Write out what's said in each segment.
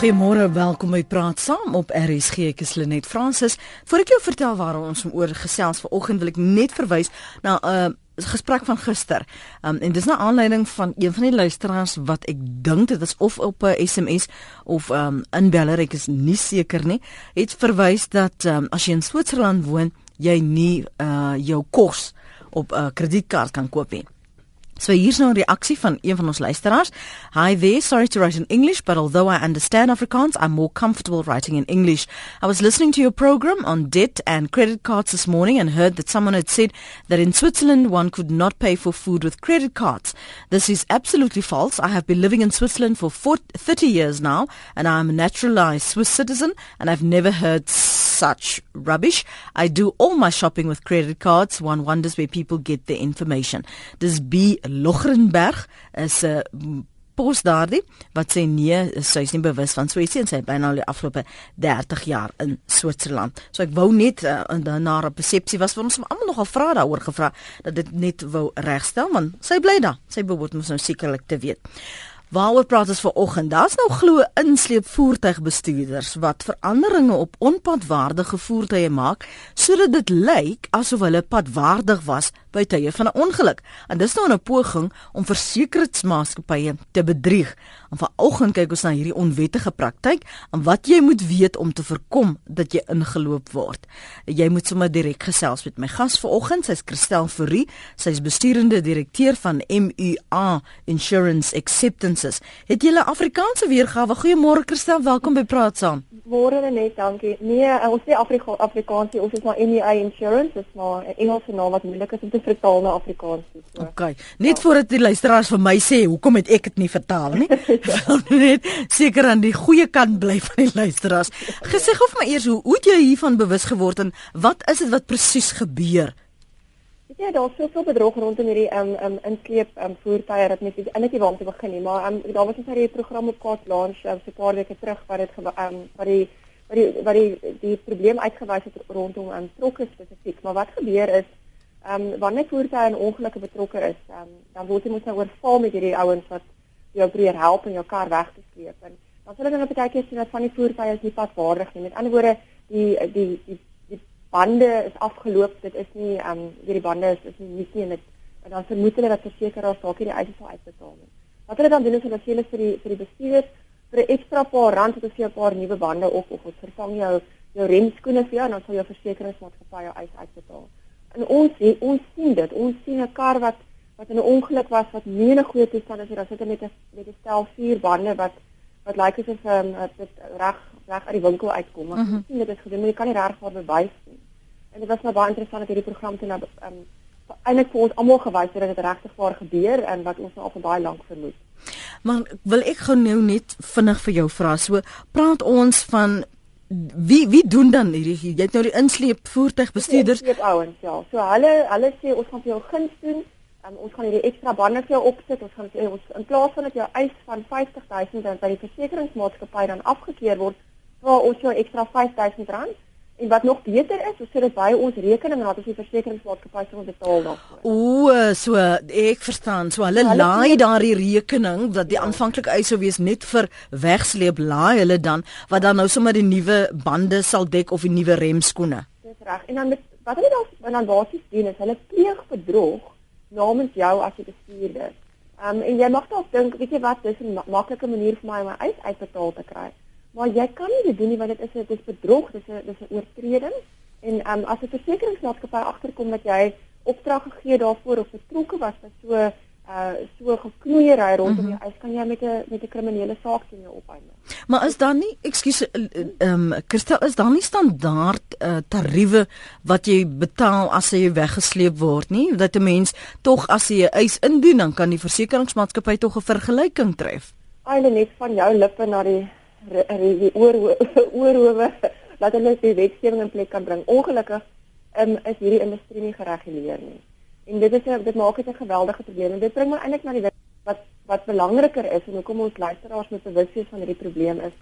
Goeiemôre, welkom by Praat Saam op RSG. Ek is Lenet Fransis. Voordat ek jou vertel waar ons oor gesels vanoggend, wil ek net verwys na 'n uh, gesprek van gister. Um, en dis 'n aanleiding van een van die luisteraars wat ek dink dit was of op 'n SMS of um inbeller, ek is nie seker nie, het verwys dat um, as jy in Switserland woon, jy nie uh jou kos op 'n uh, kredietkaart kan koop nie. So hier's nou 'n reaksie van een van ons luisteraars. Hi there, sorry to write in English, but although I understand Afrikaans, I'm more comfortable writing in English. I was listening to your program on debt and credit cards this morning and heard that someone had said that in Switzerland one could not pay for food with credit cards. This is absolutely false. I have been living in Switzerland for 40, 30 years now and I'm a naturalized Swiss citizen and I've never heard such rubbish. I do all my shopping with credit cards. One wonders where people get their information. Dis B Logrenberg is 'n uh, pos daardie wat sê nee, sy is nie bewus van Swetsie en sy het byna al die afgelope 30 jaar in Switserland. So ek wou net uh, na 'n persepsie was vir ons almal nogal vra daaroor gevra dat dit net wou regstel want sy bly daar. Sy behoort mos nou sekerlik te weet. Waaroor praat ons vanoggend? Daar's nou glo insleep voertuigbestuurders wat veranderinge op onpadwaardige voertuie maak sodat dit lyk asof hulle padwaardig was by tye van 'n ongeluk. En dis nou 'n poging om versekeringsmaatskappye te bedrieg. En vanoggend kyk ons na hierdie onwettige praktyk en wat jy moet weet om te voorkom dat jy ingeloop word. Jy moet sommer direk gesels met my gas vanoggend, sy's Christel Fourie, sy's besturende direkteur van MUA Insurance Acceptances. Het jy 'n Afrikaanse weergawe? Goeiemôre Christel, welkom by Praat saam. Môre net, dankie. Nee, uh, ons sê Afrika Afrikaans, ons is maar MUA Insurance, dis maar 'n Engelse naam wat moeilik is om te vertaal na Afrikaans. So. OK. Net ja. voordat die luisteraars vir my sê, hoekom het ek dit nie vertaal nie? net seker aan die goeie kant bly van die luisteraars. Gesê gou vir my eers hoe hoe het jy hiervan bewus geword en wat is dit wat presies gebeur? Ja, daar's soveel bedrog rondom hierdie um um inkleep um voertuie dat mens eintlik nie waar om te begin nie, maar um daar was ons hierdie program op Kaap Launch um, so 'n paar weke terug wat dit um wat die wat die wat die die probleem uitgewys het rondom um trokke spesifiek. Maar wat gebeur is um wanneer voertuie in ongelukke betrokke is, um dan word jy mos nou oorval met hierdie ouens wat jou probeer help om jou kar weg te sleep. En dan sal hulle dan 'n tydjie sien dat van die voertuie is nie padwaardig nie. Met ander woorde, die die die die bande is afgeloop. Dit is nie ehm um, die bande is is nie nuut nie en dit en dan vermoed hulle dat versekerings dalk hierdie eise sal uitbetaal nie. Wat hulle dan doen is hulle sê hulle vir die vir die bestuurders vir 'n ekstra paar rand het hulle vir 'n paar nuwe bande op of ons vervang jou jou remskoene vir jou en dan sal jou versekeringsmaatskappy jou eis uitbetaal. En ons ons sien dit. Ons sien 'n kar wat wat in 'n ongeluk was wat nie 'n goeie toestand is nie. Daar sit met 'n met 'n stel vier bande wat wat lyk asof um, dit reg reg uit die winkel uitkom. Maar mm -hmm. sien dit is gedoen, maar jy kan nie reg voor bewys nie. En dit was nou baie interessant dat hierdie program toe nou um, eintlik vir ons almal gewys het dat dit regtig waar gebeur en wat ons nou al vir baie lank vermoed. Maar wil ek gou nou net vinnig vir jou vra. So praat ons van wie wie doen dan hierdie jy het nou die insleep voertuigbestuurders. Insleep ouens ja. So hulle hulle sê ons gaan vir jou guns doen Um, ons gaan hierdie ekstra bande vir jou opsit. Ons gaan sê ons in plaas van dat jou eis van 50000 rand by die versekeringsmaatskappy dan afgekeur word, vra ons jou ekstra 5000 rand. En wat nog beter is, ons sit dit by ons rekening en dan as die versekeringsmaatskappy sal betaal daarvoor. O, so ek verstaan. So hulle laai daardie rekening dat die ja. aanvanklike eis sou wees net vir wegsleep, laai hulle dan wat dan nou sommer die nuwe bande sal dek of die nuwe remskoene. Dis reg. En dan met, wat hulle dan dan basies doen is hulle pleeg bedrog namens jou as die bestuurder. Ehm um, en jy mag dalk dink, weet jy wat, dis 'n maklike manier vir my om my eis uitbetaal te kry. Maar jy kan nie dit doen nie want dit is 'n dis bedrog, dis 'n dis 'n oortreding. En ehm um, as 'n versekeringsmaatskappy agterkom dat jy opdrag gegee daarvoor of betrokke was by so uh so geknoeiery rondom jou mm -hmm. eis kan jy met 'n met 'n kriminele saak teen jou opeindig. Maar is daar nie, ekskuus, ehm um, Christel, is daar nie standaard uh, tariewe wat jy betaal as jy weggesleep word nie? Dat 'n mens tog as jy 'n eis indien, dan kan die versekeringsmaatskappy tog 'n vergelyking tref. Eile net van jou lippe na die die oor oorhowe dat hulle die wetgewing in plek kan bring. Ongelukkig um, is hierdie industrie nie gereguleer nie. En dit is 'n dit maak dit 'n geweldige probleem en dit bring my eintlik na die wat wat belangriker is en hoekom ons luisteraars moet bewus wees van hierdie probleem is.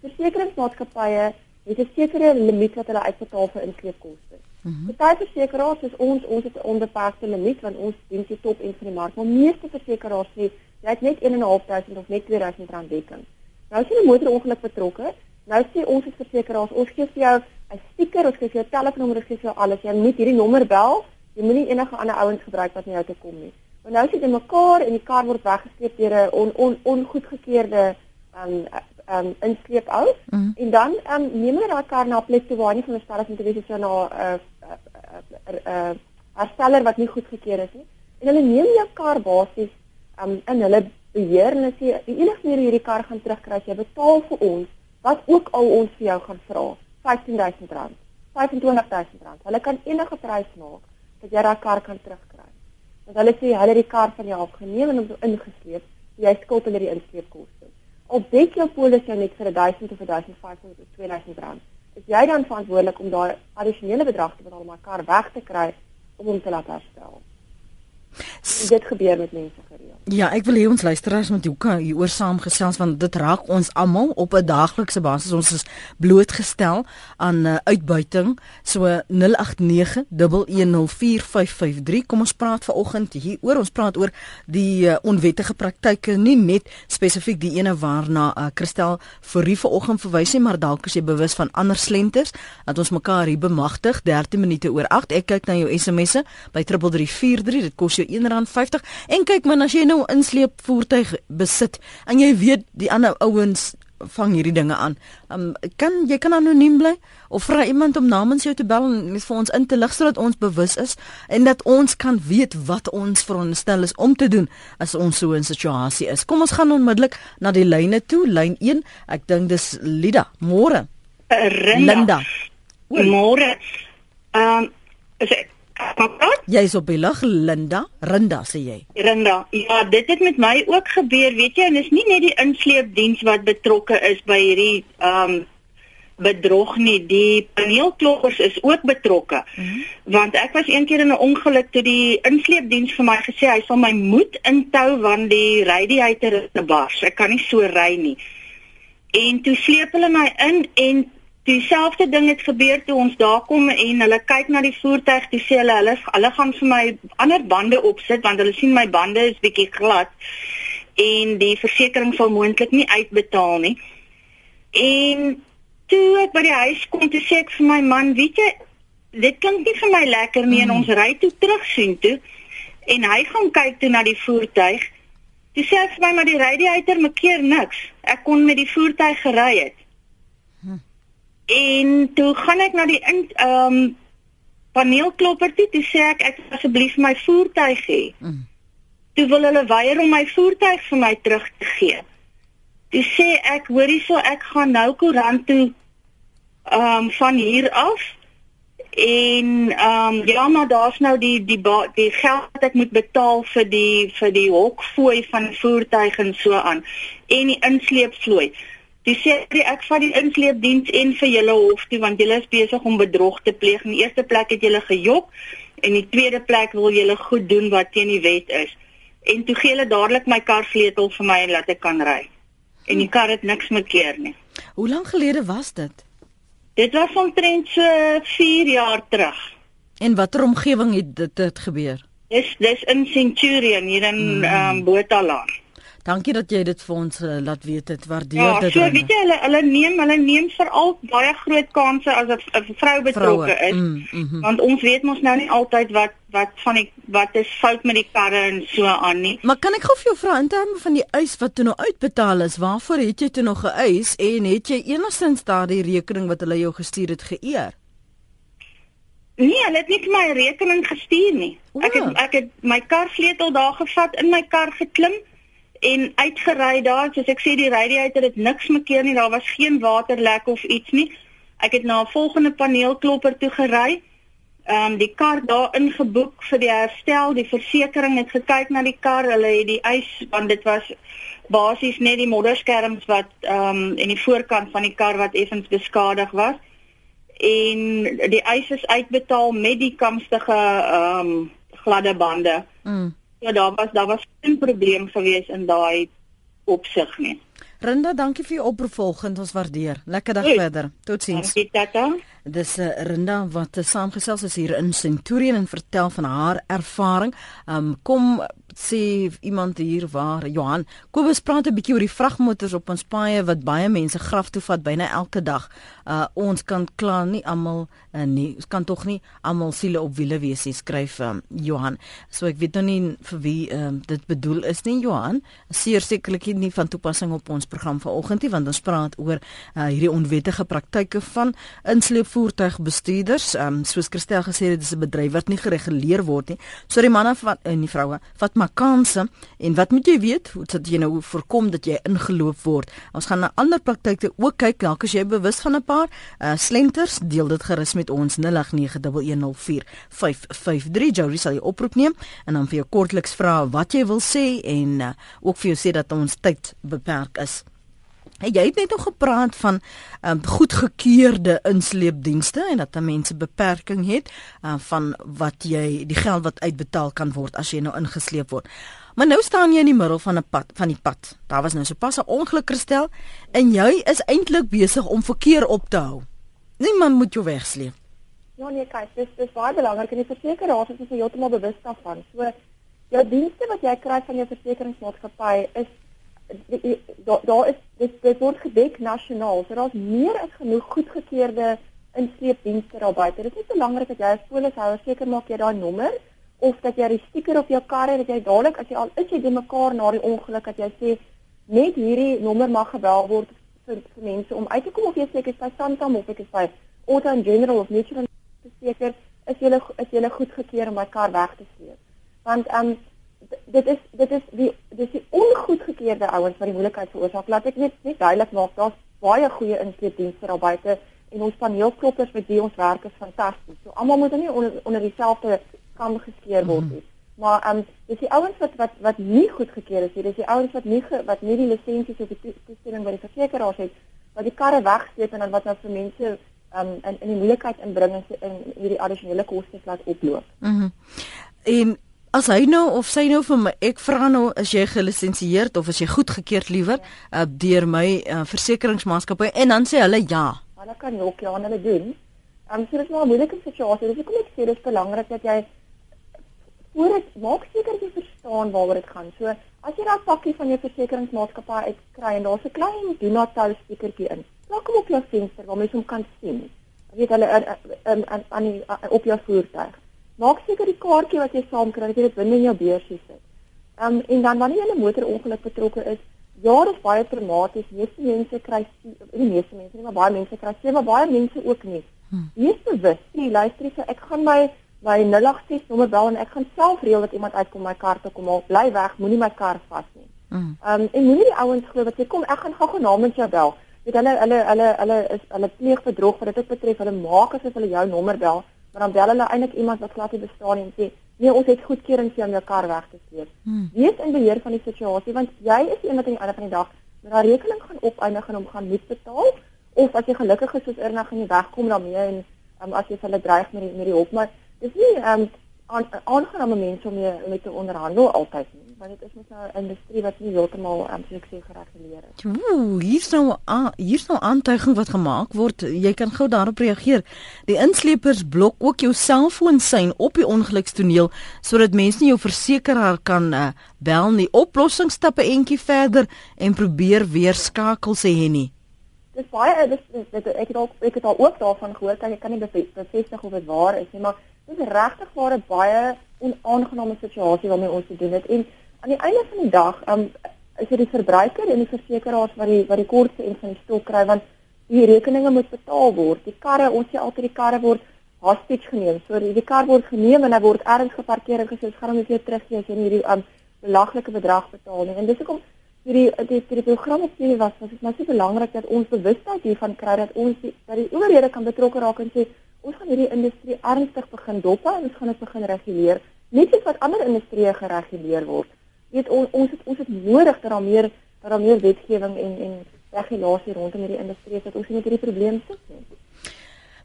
Versekeringsmaatskappye het 'n sekere limiet wat hulle uitbetaal vir inkleepkoste. Mm -hmm. Party versekeraars is ons ons het 'n onbeperkte limiet want ons dien die top en van die mark, maar meeste versekeraars sê jy het net 1.500 of net 2000 rand dekking. Nou is 'n motorongeluk betrokke. Nou sê ons as versekeraars, ons gee vir jou 'n stiker, ons gee vir jou telefoonnommer, ons gee vir jou alles. Jy moet hierdie nommer bel. Jy moenie enige ander ouens gebruik wat na jou toe kom nie. Want nou sit jy mekaar en die kar word weggesteek deur 'n on, on, ongoedgekeurde um um insleep ou mm -hmm. en dan um neem hulle daai kar na 'n plek toe waar nie veronderstel is om te wees so na 'n uh, uh, uh, uh, hersteller wat nie goedgekeur is nie. En hulle neem jou kar basies um in hulle beheer en sê die enigste manier hierdie kar gaan terugkry as jy betaal vir ons wat ook al ons vir jou gaan vra, R15000, R25000. Hulle kan enige prys maak dat jy daai kar kan terugkry. Want hulle sê hulle het die kar van jou afgeneem en hom ingesleep, jy skuld hulle die insleepkoste. Op dit jou polis jou net vir 1000 of 1500 of 2000 rand. Is jy dan verantwoordelik om daai addisionele bedrag te betaal om my kar weg te kry om hom te laat herstel? Dit gebeur met mense gereeld. Ja, ek wil hê ons luisteraars moet ook hieroor saamgesels want dit raak ons almal op 'n daaglikse basis. Ons is blootgestel aan uh, uitbuiting. So 0891104553. Kom ons praat vanoggend hieroor. Ons praat oor die uh, onwettige praktyke, nie net spesifiek die ene waarna uh, Christel Fourie vanoggend verwys nie, maar dalk as jy bewus van ander slenters dat ons mekaar hier bemagtig 13 minute oor 8. Ek kyk na jou SMS'e by 3343. Dit kos jou R1.50 en kyk man as jy nou insleep voertuig besit en jy weet die ander ouens vang hierdie dinge aan. Um kan jy kan anoniem bly of vra iemand om namens jou te bel en vir ons in te lig sodat ons bewus is en dat ons kan weet wat ons veronderstel is om te doen as ons so 'n situasie is. Kom ons gaan onmiddellik na die lyne toe. Lyn 1. Ek dink dis Lida. Môre. Linda. Môre. Ehm um, Jy is op die lig Linda, Rinda sê jy. Rinda. Ja, dit het met my ook gebeur, weet jy, en dit is nie net die insleepdiens wat betrokke is by hierdie ehm um, bedrog nie. Die paneelkloppers is ook betrokke. Mm -hmm. Want ek was een keer in 'n ongeluk toe die insleepdiens vir my gesê hy sal my moed intou want die radiator is te bars. Ek kan nie so ry nie. En toe sleep hulle my in en Dieselfde ding het gebeur toe ons daar kom en hulle kyk na die voertuig, dis sê hulle hulle hulle gaan vir my ander bande opsit want hulle sien my bande is bietjie glad en die versekerings sal moontlik nie uitbetaal nie. En toe ek by die huis kom, toe sê ek vir my man, weet jy, dit klink nie vir my lekker nie en ons ry toe terug sien toe en hy gaan kyk toe na die voertuig. Dis sê vir my maar die radiator maak keer niks. Ek kon met die voertuig gery het. En toe gaan ek na die ehm um, paneelklopper toe, toe sê ek ek asseblief my voertuig hê. Mm. Toe wil hulle weier om my voertuig vir my terug te gee. Toe sê ek, hoorie so ek gaan nou koerant toe ehm um, van hier af en ehm um, ja maar daar's nou die die die geld wat ek moet betaal vir die vir die hokfooi van voertuig en so aan en die insleepvloei. Dis sê ek vat die insleepdiens en vir julle hof toe want julle is besig om bedrog te pleeg. In die eerste plek het julle gejok en in die tweede plek wil julle goed doen wat teen die wet is. En toe gee hulle dadelik my kar sleutel vir my en laat ek kan ry. En die kar het niks meer keer nie. Hoe lank gelede was dit? Dit was omtrent so 4 jaar terug. En watter omgewing het dit, dit gebeur? Dis dis in Centurion hier in hmm. um, Botalaan. Dankie dat jy dit vir ons uh, laat weet. Dit waardeer ja, dit. Ja, so weet jy hulle hulle neem hulle neem veral baie groot kansse as 'n vrou betrokke is. Mm, mm -hmm. Want ons weet mos nou nie altyd wat wat van die wat is fout met die karre en so aan nie. Maar kan ek gou vir jou vra in terme van die eis wat toe nou uitbetaal is, waarvoor het jy toe nog geëis en het jy enigstens daardie rekening wat hulle jou gestuur het geëer? Nee, hulle het nie my rekening gestuur nie. O. Ek het ek het my kar sleutel daar gevat, in my kar geklim en uitgery daar. Soos ek sê die radiator het niks mekeer nie. Daar was geen waterlek of iets nie. Ek het na 'n volgende paneelklopper toe gery. Ehm um, die kar daar ingeboek vir die herstel. Die versekerings het gekyk na die kar. Hulle het die eis want dit was basies net die modderskerms wat ehm um, en die voorkant van die kar wat effens beskadig was. En die eis is uitbetaal met die kamstige ehm um, gladde bande. Mm. Ja, daar was daar was geen probleem gewees in daai opsig nie. Rinda, dankie vir jou oproep volgens ons waardeer. Lekker dag Oei. verder. Totsiens. Dankie Tata. Dis uh, Rinda wat uh, saamgesels is hier in Centurion en vertel van haar ervaring. Um kom sê iemand hier waar Johan Kobus praat 'n bietjie oor die vragmotors op ons paaie wat baie mense graf toe vat byna elke dag. Uh ons kan klaar nie almal uh, nie. Kan tog nie almal siele op wiele wees nie, skryf um, Johan. So ek weet nou nie vir wie um, dit bedoel is nie Johan. Seer sekerlik nie van toepassing op ons program vanoggend nie want ons praat oor uh, hierdie onwettige praktyke van insleepvoertuigbestuurders. Um soos Christel gesê het, dit is 'n bedryf wat nie gereguleer word nie. So die manne van en die vroue vat maar kansse en wat moet jy weet hoe dit jy nou voorkom dat jy ingeloop word ons gaan na ander praktyke ook kyk dalk as jy bewus van 'n paar uh, slenters deel dit gerus met ons 0891104553 Jory sal jy oproep neem en dan vir jou kortliks vra wat jy wil sê en uh, ook vir jou sê dat ons tyd beperk is Hey, jy het net nog gepraat van um, goedgekeurde insleepdienste en dat mense beperking het uh, van wat jy die geld wat uitbetaal kan word as jy nou ingesleep word. Maar nou staan jy in die middel van 'n pad van die pad. Daar was nou sopas 'n ongeluk gestel en jy is eintlik besig om verkeer op te hou. Niemand moet jou wegsleep. Ja nee, kyk, dis dis baie belangrik en die versekeraars is heeltemal bewus daarvan. So jou dienste wat jy kry van jou versekeringsmaatskappy is daar daar is dit dit word gedek nasionaal. So daar's meer as genoeg goedgekeurde insleepdienste daar buite. Dit is belangrik dat jy as polishouer seker maak jy daai nommer of dat jy 'n stiker op jou kar het dat jy dadelik as jy al is jy by mekaar na die ongeluk dat jy sê net hierdie nommer mag gebel word vir, vir mense om uit te kom of jy seker is by Santam of ek is by Auto and General of National seker is jy is jy goedgekeur om my kar weg te sleep. Want ehm um, dit is dit is die dis die ongoedgekeurde ouens wat die moeilikheid veroorsaak. Laat ek net net duidelik maak, daar's baie goeie insleepdienste daar buite en ons paneelkloppers met wie ons werk is fantasties. So almal moet nie onder onder dieselfde kam geskeer word nie. Mm -hmm. Maar ehm um, dis die ouens wat wat wat nie goedgekeur is nie. Dis die ouens wat nie ge, wat nie die lisensies of die toestemming by die versekeraars het wat die karre wegsleep en dan wat nou vir mense ehm um, in in die moeilikheid inbring en in hierdie addisionele kostes laat oploop. Mhm. Mm en As hy nou of sy nou vir my ek vra nou is jy gelisensieerd of is jy goedgekeurd liewer ja. uh, deur my uh, versekeringsmaatskappy en dan sê hulle ja. Hulle kan ook ja hulle doen. Um, so dit is maar 'n moeilike situasie. Dis hoekom ek sê dis belangrik dat jy voor dit maak seker jy verstaan waaroor dit gaan. So as jy daai pakkie van jou versekeringsmaatskappy uitkry en daar's 'n klein do not tell stikertjie in. Plak hom op jou venster waar mense hom kan sien. Jy weet hulle aan aan aan op jou voertuig maak seker die kaartjie wat jy saamkry dat jy dit binne in jou beursie sit. Ehm um, en dan wanneer jy 'n motorongeluk betrokke is, ja, dit is baie traumaties. Meeste mense kry die meeste mense, nie maar baie mense kry maar baie mense ook nie. Hmm. Wees bewus, jy luister jy ek gaan my my 086 nommer bel en ek gaan self reël dat iemand uitkom my kar te kom haal. Bly weg, moenie my kar vas nie. Hmm. Ehm um, en moenie die ouens glo dat jy kom, ek gaan gou-gou namens jou bel. Weet hulle hulle hulle hulle is hulle pleeg bedrog wat dit betref. Hulle maak asof hulle jou nommer bel maar dan bel hulle eintlik iemand wat glad nie bestaan nie en sê nee ons het goedkeuring vir om jou kar weg te sleep. Hmm. Wees in beheer van die situasie want jy is een wat aan die einde van die dag met daai rekening gaan opeindig en hom gaan moet betaal of as jy gelukkig is soos eerder gaan jy wegkom daarmee en um, as jy hulle dreig met die met die hulp maar dis nie um, aangename mense om mee met te onderhandel altyd nie want dit is mos nou 'n industrie wat nie heeltemal aan um, sukses gereguleer is. Ooh, hier is nou hier is nou aantuiging wat gemaak word. Jy kan gou daarop reageer. Die insleepers blok ook jou selfoon sein op die ongelukstoneel sodat mense nie jou versekeraar kan uh, bel nie. Oplossing stappe entjie verder en probeer weer skakel sê hy nie. Dis baie dis, dis ek het ook ek het al ook daarvan gehoor, ek kan nie bevestig of dit waar is nie, maar dit is regtig waar 'n baie onaangename situasie waarmee ons te doen het en aan die einde van die dag um, is dit die verbruiker en die versekeraars wat die wat die kortste en van die stok kry want die rekeninge moet betaal word. Die karre, ons sê altyd die karre word hostage geneem. So die, die kar word geneem en hy word ergens geparkeer en gesê gaan hom weer terug gee as jy hierdie um, belaglike bedrag betaal nie. En dis hoekom hierdie die die program op hierdie was, was dit maar so belangrik dat ons bewustheid hiervan kry dat ons die, dat die owerhede kan betrokke raak en sê ons gaan hierdie industrie ernstig begin dop en ons gaan dit begin reguleer, net soos wat ander industrieë gereguleer word weet ons ons het ons het nodig dat daar meer dat daar meer wetgewing en en regulasie rondom hierdie industrie is dat ons nie met hierdie probleem sit nie.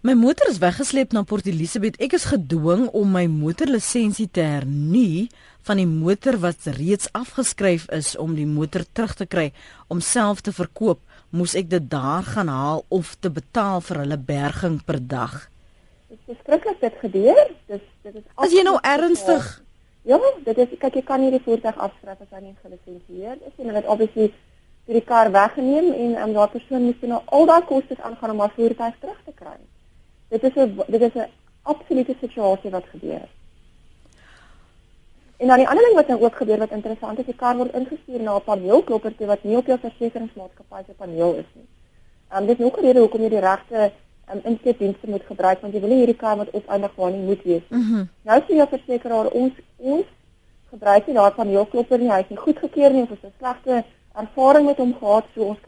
My motor is weggesleep na Port Elizabeth. Ek is gedwing om my motorlisensie te hernu van die motor wat reeds afgeskryf is om die motor terug te kry om self te verkoop. Moes ek dit daar gaan haal of te betaal vir hulle berging per dag? Dit is skrikkelik dit gebeur. Dis dit is As jy nou ernstig Ja, dit is kyk jy kan nie die voertuig afskryf as hy nie gelisensieerd is en hulle het obviously die kar weggeneem en um, daardie persoon moet nou al daai kostes aangaan om haar voertuig terug te kry. Dit is 'n dit is 'n absolute situasie wat gebeur. En dan die ander ding wat nou ook gebeur wat interessant is, die kar word ingestuur na 'n paneelklopper toe wat nie op jou versekeringsmaatskappy se paneel is nie. Ehm um, dit is ook 'n rede hoekom jy die regte um, inskepdienste moet gebruik want jy wil nie hierdie kar wat opeindig waar nie moet wees. Mm -hmm. Nou sê jou versekeraar ons ons gebruik nie daai paneelklopper nie, hy is nie goedgekeur nie of is 'n slegte ervaring met hom gehad so ons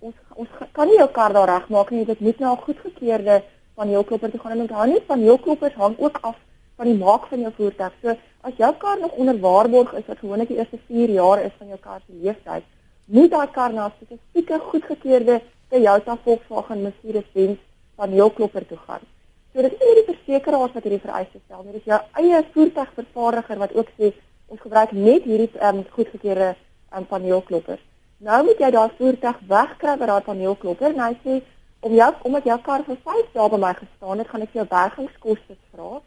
ons ons kan nie jou kar daar regmaak nie, dit moet nou 'n goedgekeurde paneelklopper toe gaan en onthou net paneelkloppers hang ook af van die maak van jou voertuig. So as jou kar nog onder waarborg is wat gewoonlik die eerste 4 jaar is van jou kar se lewensduur, moet daai kar na 'n spesifieke goedgekeurde Toyota Volkswagen Mercedes-Benz paneelklopper toe gaan. So dit is nie die versekeraars wat hierdie vereistes stel nie, dit is jou eie voertuigvervaardiger wat ook sê ons gebruik net hierdie um, goedgekeurde um, paneelkloppers. Nou moet jy daai voertuig wegkry by daai paneelklopper en hy sê om jou omdat jou kar vir 5 dae by my gestaan het, gaan ek jou bergingskoste vra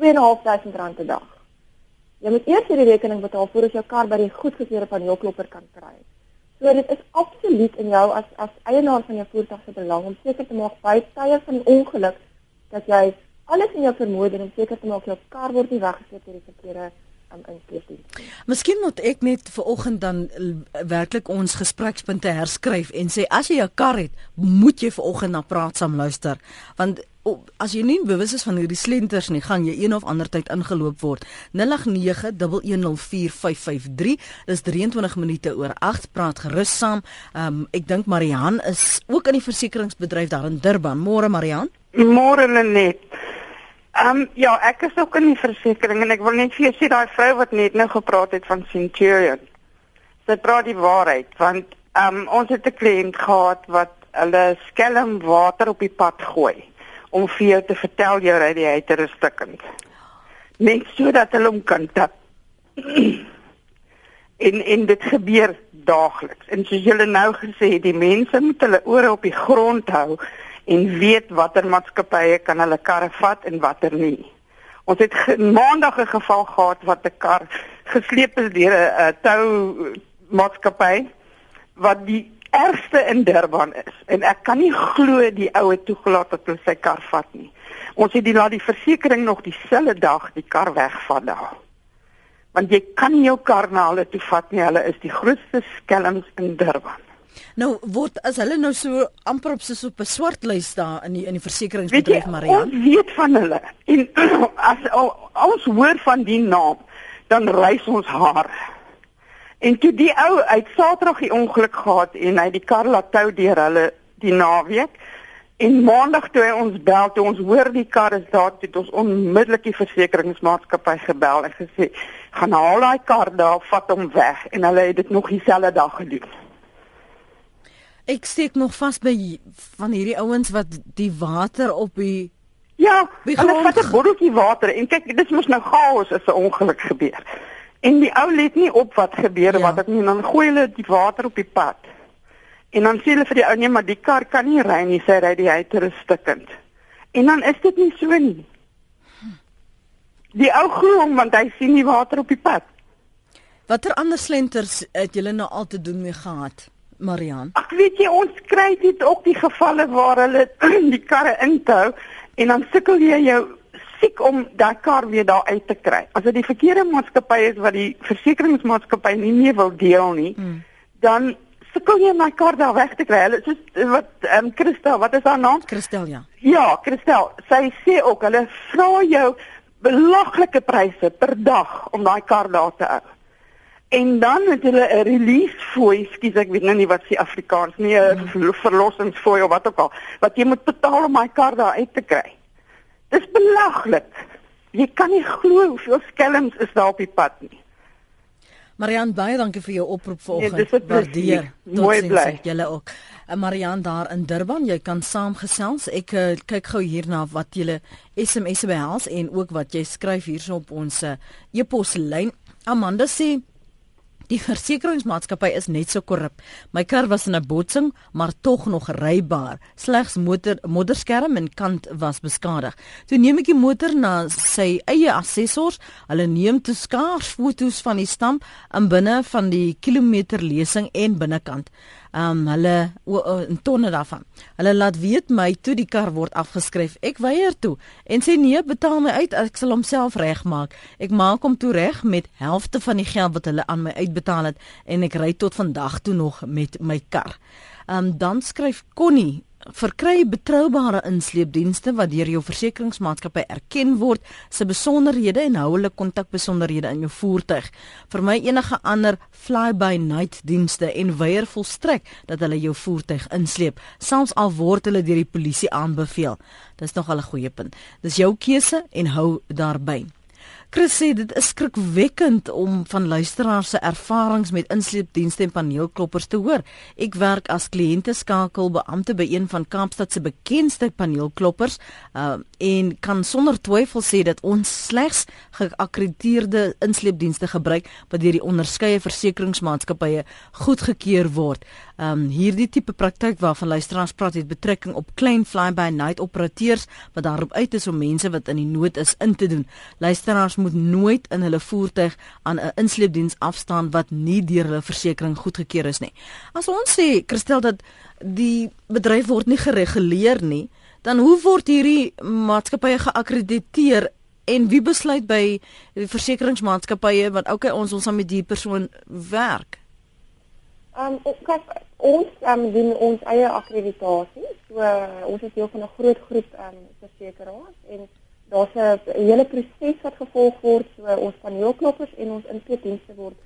R2.500 per dag. Jy moet eers hierdie rekening betaal voordat jou kar by die goedgekeurde paneelklopper kan kry. So dit is absoluut in jou as as eienaar van jou voertuig se belang om seker te maak by tye van ongeluk dat jy alles in jou vermoë doen om seker te maak jou kar word nie weggesit deur die verkeerde um, inkeerdiens. Miskien moet ek net vir oggend dan werklik ons gesprekspunte herskryf en sê as jy 'n kar het, moet jy vir oggend na praat saam luister want as jy nie bewus is van hierdie slenters nie, gaan jy een of ander tyd ingeloop word. 0891104553. Dis 23 minute oor 8. Praat gerus saam. Um, ek dink Marihan is ook in die versekeringsbedryf daar in Durban. Môre Marihan? Môre net. Ehm um, ja, ek is ook in die versekerings en ek wil net vir jou sê daai vrou wat net nou gepraat het van Centurion. Sy praat die waarheid want ehm um, ons het 'n kliënt gehad wat hulle skelm water op die pad gooi om vir jou te vertel jou radiator is stukkend. Net sodat hulle hom kan tap. en en dit gebeur daagliks. En soos julle nou gesê het, die mense moet hulle ore op die grond hou en weet watter maatskappye kan hulle karre vat en watter nie. Ons het maandag 'n geval gehad wat 'n kar gesleep is deur 'n tou maatskappy wat die ergste in Durban is en ek kan nie glo die oue toegelaat dat hulle sy kar vat nie. Ons het die laat die versekerings nog dieselfde dag die kar wegvat daar. Want jy kan nie jou kar na hulle toe vat nie. Hulle is die grootste skelms in Durban. Nou word as hulle nou so amper op soos op 'n swart lys daar in die in die versekeringsbedryf Marian. Ons weet van hulle en as ons hoor van die naam dan rys ons haar. En toe die ou uit Saterdag die ongeluk gehad en hy die kar laat tou deur hulle die naweek en maandag toe hy ons bel toe ons hoor die kar is daar het ons onmiddellik die versekeringsmaatskappy gebel en gesê gaan haal daai kar daar vat hom weg en hulle het dit nog dieselfde dag gedoen. Ek steek nog vas by van hierdie ouens wat die water op die Ja, hulle vat 'n botteltjie water en kyk dis mos nou chaos as 'n ongeluk gebeur. En die ou let nie op wat gebeur ja. wat ek nie dan gooi hulle die water op die pad. En dan sê hulle vir die ou nee, maar die kar kan nie ry nie, sê hy die hyter is stukkend. En dan is dit nie so nie. Die ou glo hom want hy sien nie water op die pad. Watter ander slenters het julle nou al te doen mee gehad, Marian? Ag weet jy, ons kry dit ook die gevalle waar hulle die karre inhou en dan sukkel jy jou siek om daai kar weer daar uit te kry. As dit die verkeerde maatskappy is wat die versekeringsmaatskappy nie meer wil deel nie, hmm. dan sukkel jy my kar daar weg te kry. Hulle soos wat ehm um, Christel, wat is haar naam? Christel ja. Ja, Christel. Sy sê ook hulle vra jou belaglike pryse per dag om daai kar daar te hou. En dan het hulle 'n release fooi, skus ek weet nou nie wat se Afrikaans nie, 'n hmm. verlossingsfooi of wat ook al, wat jy moet betaal om my kar daar uit te kry. Dis belaglik. Jy kan nie glo hoeveel skelms is daar op die pad nie. Marian baie dankie vir jou oproep vanoggend. Nee, Waardeer. Mooi bly. Julle ook. Eh, Marian daar in Durban, jy kan saamgesels. Ek uh, kyk gou hierna wat julle SMS behels en ook wat jy skryf hierso op ons uh, e-poslyn. Amanda sê Die versekeringsmaatskappy is net so korrup. My kar was in 'n botsing, maar tog nog rybaar. Slegs motor modderskerm en kant was beskadig. Toe neem ek die motor na sy eie assessors. Hulle neem toe skaars foto's van die stamp in binne van die kilometerlesing en binnekant um hulle in tonne daarvan. Hulle laat weet my toe die kar word afgeskryf. Ek weier toe en sê nee, betaal my uit, ek sal homself regmaak. Ek maak hom toe reg met helfte van die geld wat hulle aan my uitbetaal het en ek ry tot vandag toe nog met my kar. Um dan skryf Connie verkry betroubare insleepdienste wat deur jou versekeringsmaatskappy erken word se besonderhede en hou hulle kontakbesonderhede in jou voertuig. Vir my enige ander fly-by-night dienste en weier volstrek dat hulle jou voertuig insleep, selfs al word hulle deur die polisie aanbeveel. Dis nog al 'n goeie punt. Dis jou keuse en hou daarby. Chris sê dit is skrikwekkend om van luisteraars se ervarings met insleepdienste en paneelkloppers te hoor. Ek werk as kliënte skakel beampte by een van Kaapstad se bekendste paneelkloppers uh, en kan sonder twyfel sê dat ons slegs geakkrediteerde insleepdienste gebruik wat deur die onderskeie versekeringsmaatskappye goedgekeur word. Um hierdie tipe praktyk waarvan luisteraars praat het betrekking op klein fly-by-night operateurs wat daarop uit is om mense wat in die nood is in te doen. Luisteraars moet nooit in hulle voertuig aan 'n insleepdiens afstaan wat nie deur hulle versekerings goedgekeur is nie. As ons sê Christel dat die bedryf word nie gereguleer nie, dan hoe word hierdie maatskappye geakkrediteer en wie besluit by die versekeringsmaatskappye wat okay ons ons saam met die persoon werk? Ehm um, kyk ons um, doen ons eie akkreditasie. So uh, ons is deel van 'n groot groep ehm um, versekeraars en daar's 'n hele proses wat gevolg word. So ons paneelkloppers en ons inkoopdienste word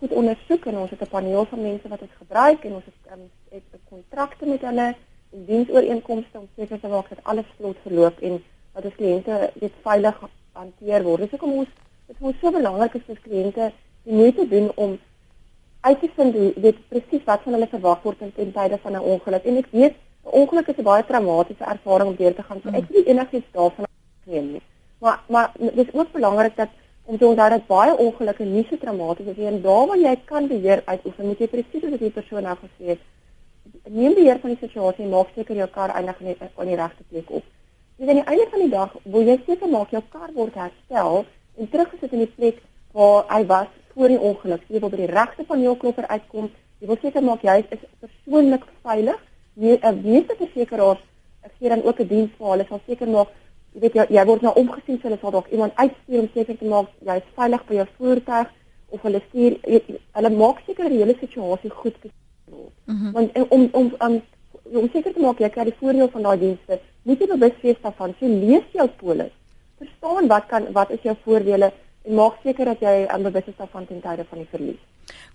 goed ondersoek en ons het 'n paneel van mense wat dit gebruik en ons het um, het kontrakte met hulle en diensooreenkomste om seker te maak dat alles vlot verloop en dat ons kliënte dit veilig hanteer word. Dis hoekom ons dit is so belangrik is vir kliënte die moeite doen om uit te vind weet presies wat van hulle verwag word in tye van 'n ongeluk. En ek weet 'n ongeluk is 'n baie traumatiese ervaring om deur te gaan. So ek weet enigiets daarvan neem nie. Maar maar dit is ook belangrik dat om te onthou dat baie ongelukke nie so traumaties is nie. En daar waar jy kan beheer uitoefen moet jy presies soos die persoon nou gesê het neem beheer van die situasie en maak seker jou kar eindig net op die regte plek op. Dis aan die einde van die dag wil jy seker maak jou kar word herstel en teruggesit in die plek waar hy was voor die ongeluk. Jy wil by die regte paneelklopper uitkom. Jy wil seker maak jy is persoonlik veilig. Jy 'n meeste versekeraars gee dan ook 'n diens vir hulle. Sal seker maak jy weet jy, jy word nou omgesien so hulle sal dalk iemand uitstuur om seker te maak jy is veilig by jou voertuig of hulle stuur hulle maak seker die hele situasie goed word. Mm -hmm. Want om om om um, om seker te maak jy kry die voordeel van daai dienste, moet jy bewus wees daarvan. Jy lees jou polis. Verstaan wat kan wat is jou voordele? En maak seker dat jy aan bewus is daarvan ten tye van die verlies.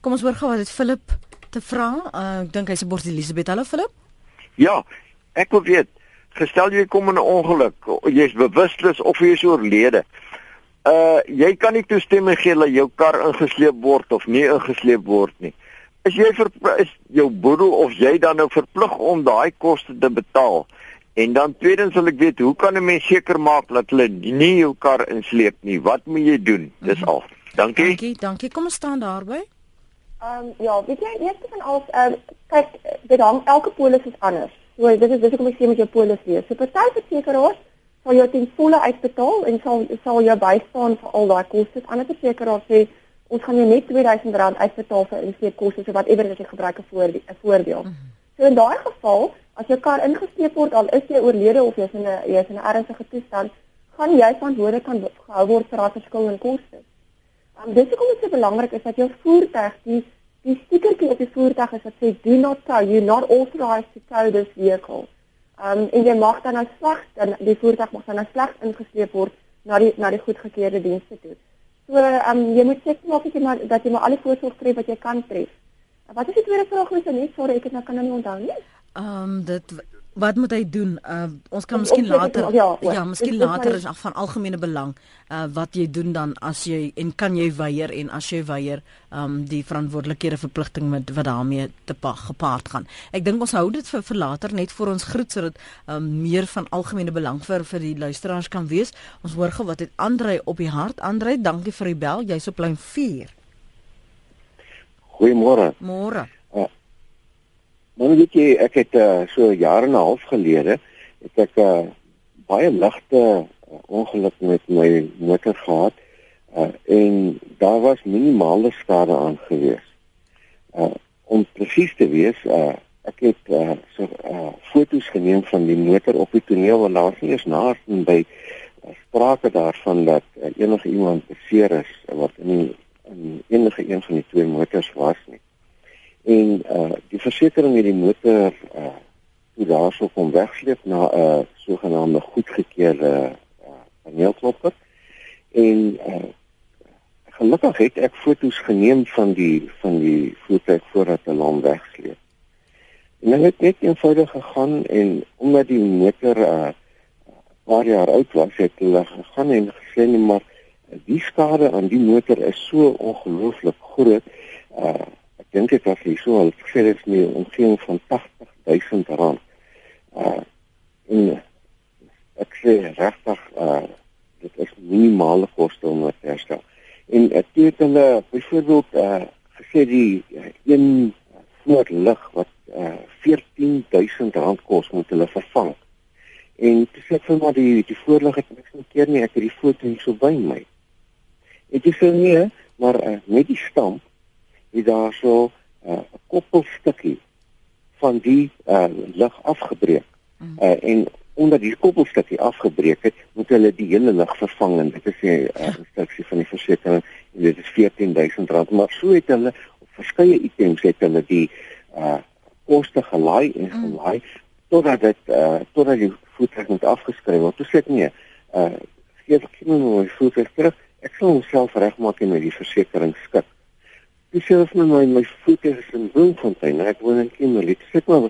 Kom ons hoor gou wat dit Philip te vra. Uh, ek dink hy's 'n bord Elisabeth. Hallo Philip. Ja, ek wil weet, gestel jy kom in 'n ongeluk, jy's bewusteloos of jy is oorlede. Uh jy kan nie toestemming gee dat jou kar ingesleep word of nie ingesleep word nie. Is jy vir is jou boedel of jy dan nou verplig om daai koste te betaal? En dan tweedens wil ek weet, hoe kan 'n mens seker maak dat hulle nie jou kar insleep nie? Wat moet jy doen? Dis mhm. al. Dankie. Dankie, dankie. Kom ons staan daarby. Ehm um, ja, weet jy, eers van alles, ehm uh, kyk, dit hang elke polis is anders. So dit is dis hoekom ek sê met jou polis wees. So party versekeraars sal jou ten volle uitbetaal en sal sal jou bystaan vir al daai kostes. Ander versekeraars sê ons gaan jou net R2000 uitbetaal vir insleepkoste, so whatever as jy gebruik 'n voordeel. Mm -hmm. So in daai geval As jou kar ingesteek word al is jy oorlede of jy's in 'n jy's in 'n ernstige toestand, gaan jy verantwoordelik kan gehou word vir daardie verskil in koste. Um, dit is hoekom dit so belangrik is dat jou voertuig die die stikertjie op die voertuig is wat sê do not tow, you not authorized to tow this vehicle. Um en jy mag dan as slegs dan die voertuig mag dan as slegs ingesleep word na die na die goedgekeurde dienste toe. So um jy moet seker maak dat jy maar dat jy maar alle voorsorg tref wat jy kan tref. Wat is die tweede vraag wat jy net sorry ek het nou kan nou nie onthou nie. Ehm um, dit wat moet hy doen? Uh ons kan miskien later ja, ja miskien later is af van algemene belang uh wat jy doen dan as jy en kan jy weier en as jy weier ehm um, die verantwoordelikhede verpligting met wat daarmee te pa, gepaard gaan. Ek dink ons hou dit vir, vir later net vir ons groet sodat ehm um, meer van algemene belang vir vir die luisteraars kan wees. Ons hoor gou wat het Andre op die hart. Andre, dankie vir die bel. Jy's op lyn 4. Goeiemôre. Môre. Nou weet jy, ek het uh, so jare en 'n half gelede het ek 'n uh, baie ligte uh, ongeluk met my motor gehad. Uh, en daar was minimale skade aangewees. Uh om presies te wees, uh ek het uh so uh foto's geneem van die motor op die toneel want daar was nie eens naaste by uh, sprake daarvan dat uh, enige iemand beseer is wat in die, in enige een van die twee motors was nie. En uh die versekerings het die motor uh toe daarso kom wegsleep na 'n uh, sogenaamde goedgekeurde uh paneelklopper en uh gelukkig het ek foto's geneem van die van die voertuig voordat hulle hom wegsleep. En hulle het net eenvoudig gegaan en omdat die motor 'n uh, paar jaar oud was, het hulle gegaan en gesê nee maar die skade aan die motor is so ongelooflik groot. Uh dink dit was hier so al dit is nie omgewing van 80000 rand. Uh en ek sê regtig uh dit is minimale koste om dit te herstel en ek het hulle byvoorbeeld uh, gesê die uh, een voorlig wat uh, 14000 rand kos moet hulle vervang. En toe sê ek vir maar die die voorlig het niks keer nie, ek het die foto hier so by my. Dit sê nee, maar uh, met die stamp het daar so 'n uh, koppelstukkie van die uh, lig afgebreek. Uh, en omdat die koppelstukkie afgebreek het, moet hulle die hele lig vervang en dit is 'n uh, instruksie van die versekering en dit is R14000 maar so het hulle op verskeie items het hulle die uh koste gelaai en gelaai totdat dit uh totdat die voertuig moet afgeskryf word. Toe sê ek nee, uh gee ek net my voertuig terug. Ek sal homself regmaak en met die versekering skik. Dis selfs met my my voertuig is in Bloemfontein. Ek woon in Kimberley. Sê maar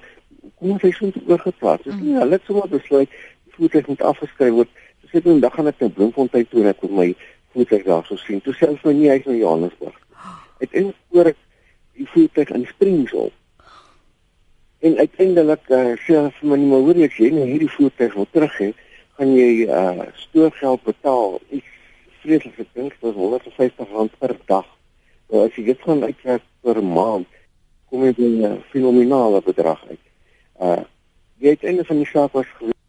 kom ons sê so oorgeplaas. Dis nie hulle het sommer besluit die voertuig moet afgeskryf word. So sê hulle dan gaan ek na Bloemfontein toe en ek moet my voertuig daar sou sien. Toe selfs my nie uit na Johannesburg. Uiteindelik oor ek die voertuig in Springs op. En uiteindelik uh, sê hulle vir my nie maar hoor as jy nou hierdie voertuig wil terug hê, gaan jy uh stoorgeld betaal. Iets vreeslik ek dink dit is 150 rand per dag. Nou as jy dit gaan uitwerk per maand, kom jy by 'n fenominale bedrag uit. Uh die uiteinde van die saak was gewees,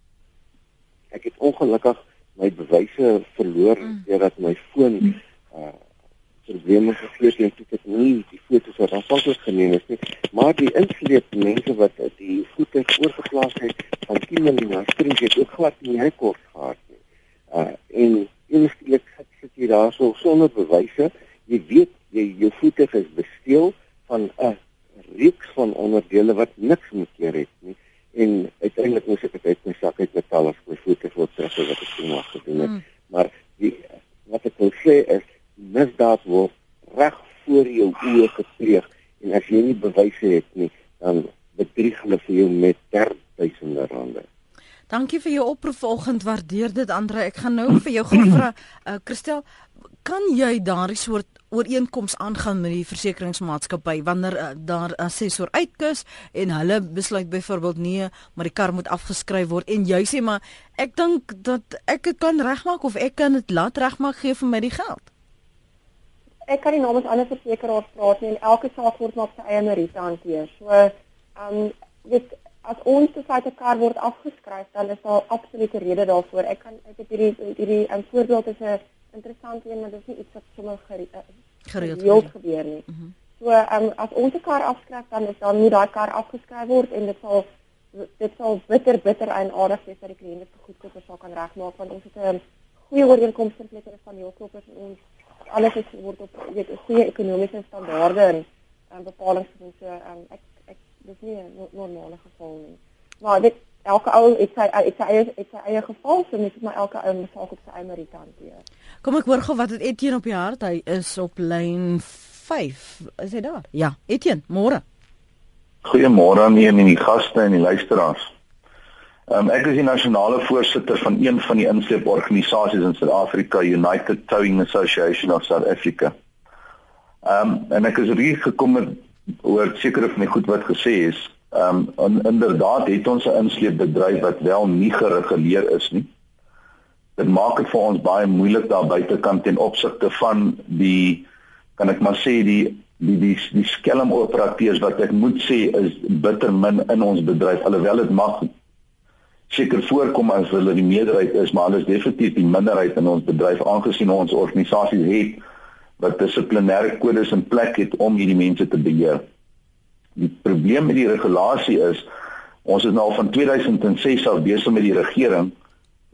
ek het ongelukkig my bewyse verloor mm. deurdat my foon mm. uh probleme geklees en toe ek nie die foto's wat aanvanklik geneem is nie maar die insleep mense wat die voete oorgeplaas het van Kimberley na Springs het ook glad nie hy kort gehad nie. Uh en eerlik sit jy daar so sonder bewyse jy weet jy jou voete is besteel van 'n reeks van onderdele wat niks met keer het nie en uiteindelik moes ek dit uit my sak uit betaal as my voete voor terug wat ek toen nog gedoen het. Mm. Maar die wat ek wil sê is misdaad word reg voor jou oë gepleeg en as jy nie bewyse het nie, dan bedrieg hulle vir jou met duisende rande. Dankie vir jou oproep vanoggend. Waardeer dit Andre. Ek gaan nou vir jou gou vra, uh, Christel, kan jy daardie soort ooreenkoms aangaan met die versekeringsmaatskappy wanneer uh, daar 'n assessor uitkus en hulle besluit byvoorbeeld nee, maar die kar moet afgeskryf word en jy sê maar ek dink dat ek dit kan regmaak of ek kan dit laat regmaak gee vir my die geld. Ek kan nie namens ander versekeraars praat nie en elke saak word maar op sy eie meriete hanteer. So, ehm um, dit as ons te feite kar word afgeskryf, dan is daar absolute rede daarvoor. Ek kan ek het hierdie hierdie 'n um, voorbeeld is 'n interessant een, maar dit is nie iets wat sommer gere, uh, gereeld gebeur nie. Mm -hmm. So, um, as ons 'n kar afskryf, dan is dan moet daai kar afgeskryf word en dit sal dit sal bitter bitter eienaardig wees dat die kliënt dit goedkoop sal kan regmaak want ons het 'n goeie ooreenkoms met hulle van jou kopers en ons alles is word op weet goeie ekonomiese standaarde en um, bepalinge doen so um, ek ek dis nie 'n normale geval nie. Maar dit elke ou het sy het sy eie het sy eie geval so net maar elke ou moet saak op sy eie meriete hanteer. Kom ek hoor gou wat het Etienne op die hart. Hy is op lyn 5. Is hy daar? Ja, Etienne, môre. Goeiemôre aan u en die gaste en die luisteraars. Um, ek is die nasionale voorsitter van een van die insleeporganisasies in Suid-Afrika, United Towing Association of South Africa. Ehm um, en ek is hier gekom met oor sekere van die goed wat gesê is. Ehm um, inderdaad het ons 'n insleepbedryf wat wel nie gereguleer is nie. Dit maak dit vir ons baie moeilik daar buitekant ten opsigte van die kan ek maar sê die die die die skelm operateurs wat ek moet sê is bitter min in ons bedryf alhoewel dit mag seker voorkom as hulle die meerderheid is maar hulle is definitief die minderheid in ons bedryf aangesien ons organisasie het wat dissiplinêre kodes in plek het om hierdie mense te beheer. Die probleem met die regulasie is ons is nou al van 2006 af besig met die regering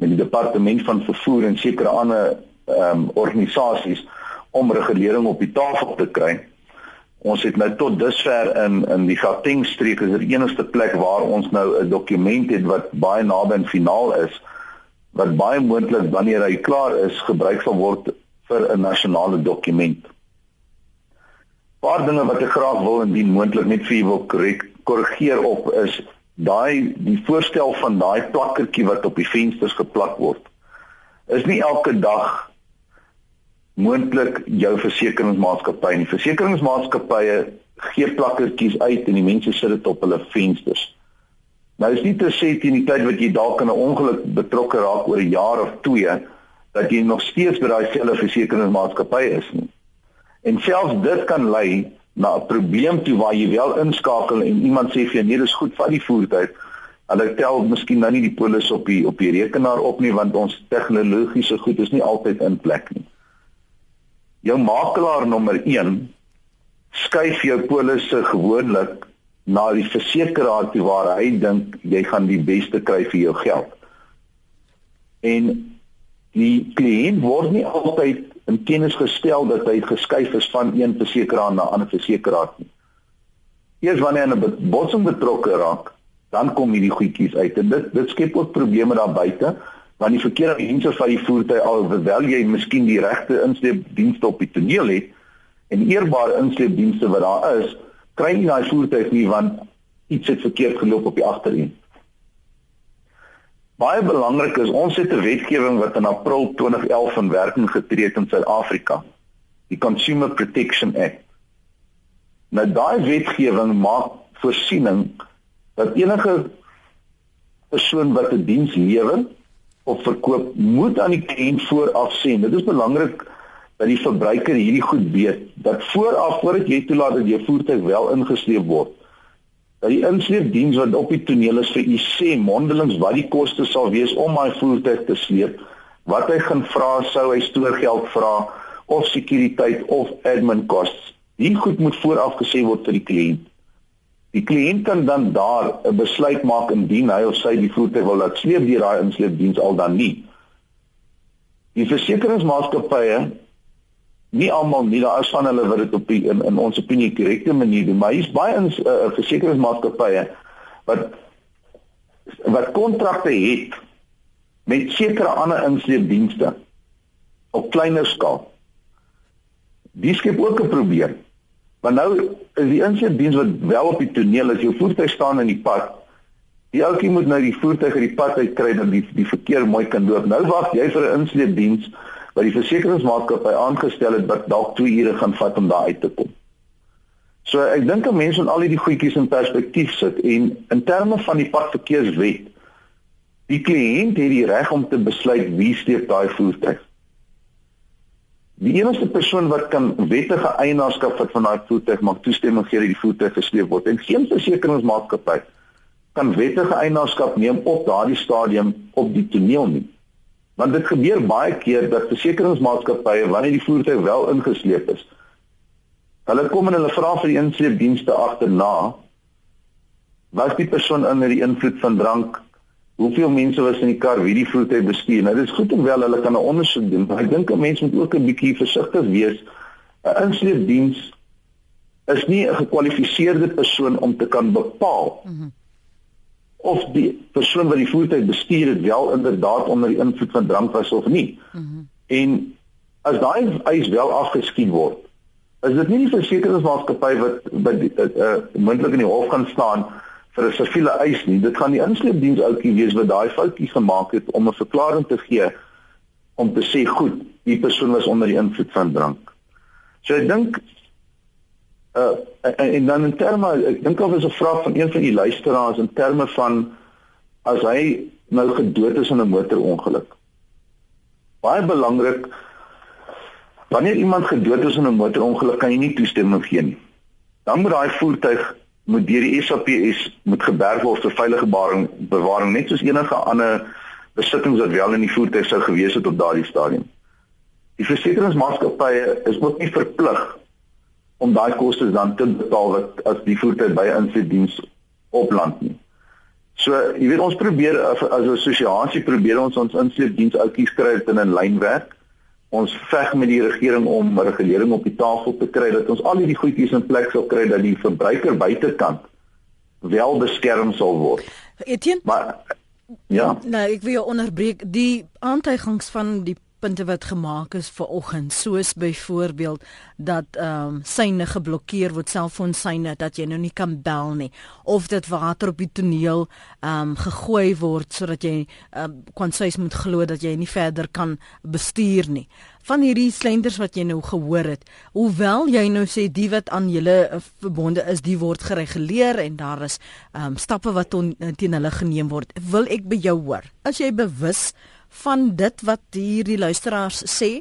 met die departement van vervoer en sekere ander ehm um, organisasies om regulering op die tafel te kry. Ons het nou tot dusver in in die Gauteng streek is die enigste plek waar ons nou 'n dokument het wat baie naby aan finaal is wat baie moontlik wanneer hy klaar is gebruik sal word vir 'n nasionale dokument. Paar dinge wat ek graag wil indien moontlik net vir u wil korrigeer op is daai die voorstel van daai plakkertjie wat op die vensters geplak word. Is nie elke dag moontlik jou versekeringsmaatskappy nie. Versekeringsmaatskappye gee plakkertjies uit en die mense sit dit op hulle vensters. Nou is nie te sê teen die tyd wat jy dalk in 'n ongeluk betrokke raak oor 'n jaar of 2 dat jy nog steeds by daai selfe versekeringsmaatskappy is nie. En selfs dit kan lei na 'n probleem toe waar jy wel inskakel en iemand sê vir jou nee, dis goed, vat die voertuig. Hulle tel miskien nou nie die polis op die op die rekenaar op nie want ons tegnologiese goed is nie altyd in plek nie jou makelaar nommer 1 skuif jou polisse gewoonlik na die versekeraar toe waar hy dink jy gaan die beste kry vir jou geld. En die kliënt word nie altyd in kennis gestel dat hy geskuif is van een versekeraar na 'n ander versekeraar nie. Eers wanneer 'n botsing betrokke raak, dan kom hierdie goedjies uit en dit dit skep ook probleme daar buite want die verkeerde mense van die voertuig alhoewel jy miskien die regte insleepdienste op die toneel het en eerbare insleepdienste wat daar is, kry jy daai voertuig nie want iets het verkeerd geloop op die agterend. Baie belangrik is ons het 'n wetgewing wat in April 2011 in werking getree het in Suid-Afrika, die Consumer Protection Act. Nou daai wetgewing maak voorsiening dat enige persoon wat 'n diens lewer of verkoop moet aan die kliënt vooraf sê. Dit is belangrik dat die verbruiker hierdie goed weet dat vooraf voordat jy toelaat dat jou voertuig wel ingesleep word dat die insleepdiens wat op die toneel is vir u sê mondelings wat die koste sal wees om my voertuig te sleep, wat hy gaan vra sou hy stoorgeld vra of sekuriteit of admin costs. Die goed moet vooraf gesê word vir die kliënt. Die kliënt kan dan daar 'n besluit maak indien hy of sy die voertuig wil laat sleep deur daai insleepdiens al dan nie. Die versekeringsmaatskappye nie almal nie, daar is van hulle wat dit op die, in, in ons opinie korrekte manier doen, maar hier's baie ins uh, versekeringsmaatskappye wat wat kontrakte het met sekere ander insleepdienste op kleiner skaal. Dis skep ook 'n probleem. Maar nou is die insetdiens wat wel op die toneel is, jou voertuig staan in die pad. Die ouetjie moet nou die voertuig uit die pad uitkry dat die die verkeer mooi kan loop. Nou wag jy vir 'n insetdiens wat die versekeringsmaatskappy aangestel het wat dalk 2 ure gaan vat om daar uit te kom. So ek dink 'n mens moet al hierdie goedjies in perspektief sit en in terme van die padverkeerswet die kliënt het die reg om te besluit wie steek daai voertuig. Die enigste persoon wat kan wettige eienaarskap vat van daai voertuig maak toestemming gee dat die voertuig gesleep word en geen versekeringsmaatskappy kan wettige eienaarskap neem op daardie stadium op die toneel nie. Want dit gebeur baie keer dat versekeringsmaatskappye wanneer die voertuig wel ingesleep is, hulle kom en hulle vra vir die insleepdienste agterna was die persoon onder die invloed van drank hoeveel mense was in die kar wie die voertuig bestuur. Nou dis goed om wel hulle kan 'n ondersoek doen, maar ek dink 'n mens moet ook 'n bietjie versigtig wees. 'n Insleepdiens is nie 'n gekwalifiseerde persoon om te kan bepaal mm -hmm. Of die persoon wat die voertuig bestuur het wel inderdaad onder die invloed van drank was of nie. Mm -hmm. En as daai eis wel afgeskiet word, is dit nie die versekeringsmaatskappy wat by uh, uh, moontlik in die hof gaan staan vir 'n siviele eis nie. Dit gaan die insleepdiens ouetjie wees wat daai foutjie gemaak het om 'n verklaring te gee om te sê goed, die persoon was onder die invloed van drank. So ek dink uh en, en dan in terme ek dink of is 'n vraag van een van die luisteraars in terme van as hy nou gedood is in 'n motorongeluk. Baie belangrik Wanneer iemand gedood is in 'n motorongeluk, kan jy nie toestemming gee nie. Dan moet daai voertuig moet deur die SAPS moet geberg word vir veilige bewaring, bewaring net soos enige ander besittings wat wel in die voertuig sou gewees het op daardie stadium. Die versekeringsmaatskappye is ook nie verplig om daai kostes dan te betaal wat as die voertuig by insidents opland nie. So, jy weet ons probeer as 'n assosiasie probeer ons ons insleepdiens outjies kry dit in 'n lyn werk. Ons veg met die regering om regulering op die tafel te kry dat ons al hierdie goedjies in plek sal kry dat die verbruiker buitekant wel beskerm sal word. Etienne? Maar ja. Nou, ek wil jou onderbreek. Die aantuigings van die punte wat gemaak is vir oggend soos byvoorbeeld dat ehm um, syne geblokkeer word selfoon syne dat jy nou nie kan bel nie of dit water op die toneel ehm um, gegooi word sodat jy ehm um, kwansuis moet glo dat jy nie verder kan bestuur nie. Van hierdie slenders wat jy nou gehoor het hoewel jy nou sê die wat aan julle uh, verbonde is die word gereguleer en daar is ehm um, stappe wat on, teen hulle geneem word wil ek by jou hoor. As jy bewus van dit wat hierdie luisteraars sê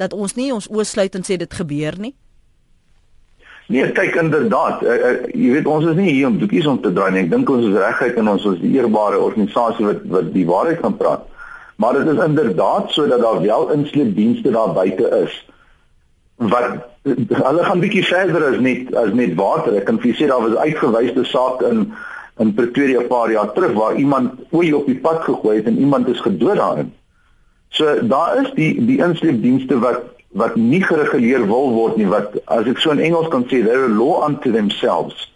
dat ons nie ons oë sluit en sê dit gebeur nie? Nee, kyk inderdaad, uh, uh, jy weet ons is nie hier om doekies om te draai nie. Ek dink ons is reguit en ons is 'n eerbare organisasie wat wat die waarheid kan praat. Maar dit is inderdaad sodat daar wel insleepdienste daar buite is wat hulle gaan bietjie verder as net as net water. Ek kan vir julle sê daar was uitgewyse saak in in Pretoria 'n paar jaar terug waar iemand olie op die pad gegooi het en iemand is gedood daarin. So daar is die die insleepdienste wat wat nie gereguleer wil word nie wat as ek so in Engels kan sê they're a law unto themselves.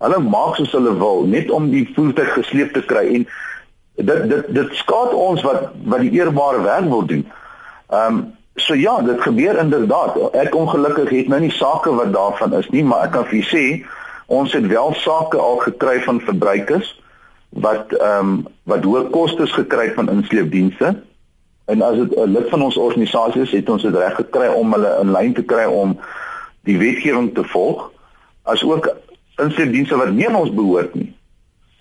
Hulle maak soos hulle wil net om die voertuig gesleep te kry en dit dit dit skaad ons wat wat die eerbare werk wil doen. Ehm um, so ja, dit gebeur inderdaad. Ek ongelukkig het nou nie sake wat daarvan is nie, maar ek kan vir julle sê Ons het wel sake al gekry van verbruikers wat ehm um, wat hoë kostes gekry van insleepdienste. En as dit 'n lid van ons organisasie is, het ons dit reg gekry om hulle in lyn te kry om die wetgewing te volg, as ook insleepdienste wat nie aan ons behoort nie.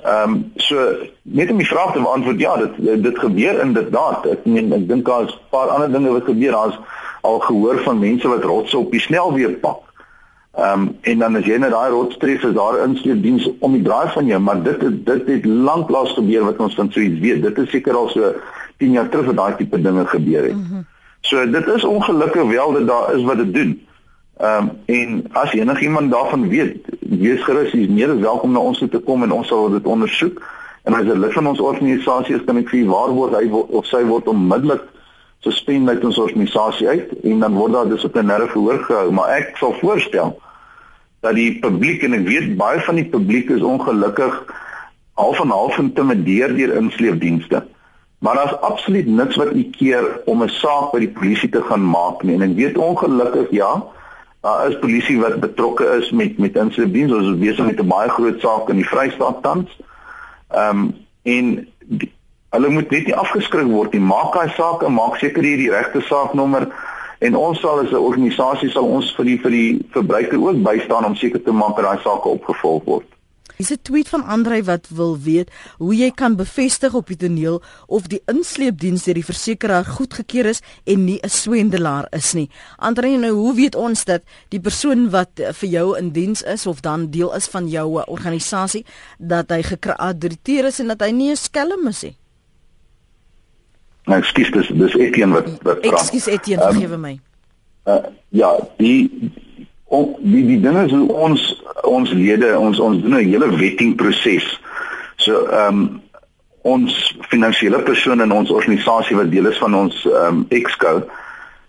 Ehm um, so net om die vraag te beantwoord, ja, dit dit gebeur inderdaad. Ek meen ek dink daar's 'n paar ander dinge wat gebeur. Daar's al gehoor van mense wat rotse op die snelweë pak Ehm um, en dan as jy net daai rotstref is daar insleep diens om die draai van jou, maar dit het, dit het lanklaas gebeur wat ons van so iets weet. Dit is seker al so 10 jaar terug dat daai tipe dinge gebeur het. Mm -hmm. So dit is ongelukkig wel dat daar is wat dit doen. Ehm um, en as enigiemand daarvan weet, wees gerus, jy is meer as welkom na ons toe te kom en ons sal dit ondersoek. En as 'n lid van ons organisasie is, kan ek vir waar word hy of sy word onmiddellik suspend uit ons organisasie uit en dan word daar dissiplinêre verhoor gehou, maar ek sal voorstel dat die publiek en ek weet baie van die publiek is ongelukkig half en half intimideer deur insleepdienste. Maar daar's absoluut niks wat u keer om 'n saak by die polisie te gaan maak nie. En ek weet ongelukkig ja, daar is polisie wat betrokke is met met insleepdienste. Ons is besig met 'n baie groot saak in die Vrystaat tans. Ehm um, en die, Hulle moet net nie afgeskrik word nie. Maak daai saak en maak seker jy die regte saaknommer en ons sal as 'n organisasie sal ons vir die vir die verbruiker ook bystaan om seker te maak dat daai sake opgevolg word. Is 'n tweet van Andrei wat wil weet hoe jy kan bevestig op die toneel of die insleepdiens deur die versekeraar goedgekeur is en nie 'n swendelaar is nie. Andrei, nou hoe weet ons dat die persoon wat vir jou in diens is of dan deel is van jou organisasie dat hy gekraadriteer is en dat hy nie 'n skelm is nie? Nou ekskuus dis dis Etienne wat wat vra. Ekskuus Etienne, um, vergewe my. Uh, ja, die om die die dinge is ons ons lede ons ons doen 'n hele wettingproses. So ehm um, ons finansiële persone in ons organisasie wat deel is van ons ehm um, Exco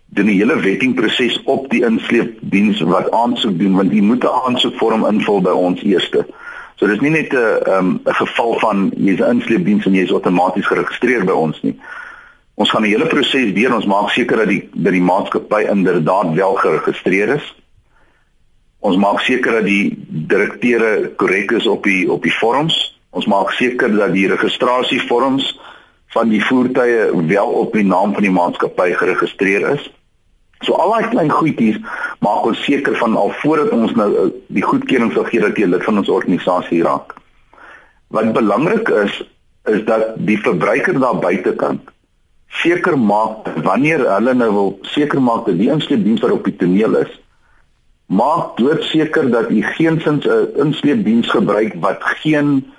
doen 'n hele wettingproses op die insleepdiens wat aansoek doen want jy moet 'n aansoekvorm invul by ons eerste. So dis nie net 'n ehm, 'n um, geval van jy's 'n insleepdiens en jy's outomaties geregistreer by ons nie. Ons gaan die hele proses deur ons maak seker dat die dat die maatskappy inderdaad wel geregistreer is. Ons maak seker dat die direkteure korrek is op die op die vorms. Ons maak seker dat die registrasievorms van die voertuie wel op die naam van die maatskappy geregistreer is. So al daai klein goedjies maak ons seker van al voordat ons nou eh, die goedkeuring sal gee dat jy lid van ons organisasie raak. Wat belangrik is is dat die verbruiker daar buitekant seker maak wanneer hulle nou wil seker maak dat die insleepdiens wat op die toneel is maak doodseker dat u geensins 'n insleepdiens gebruik wat geen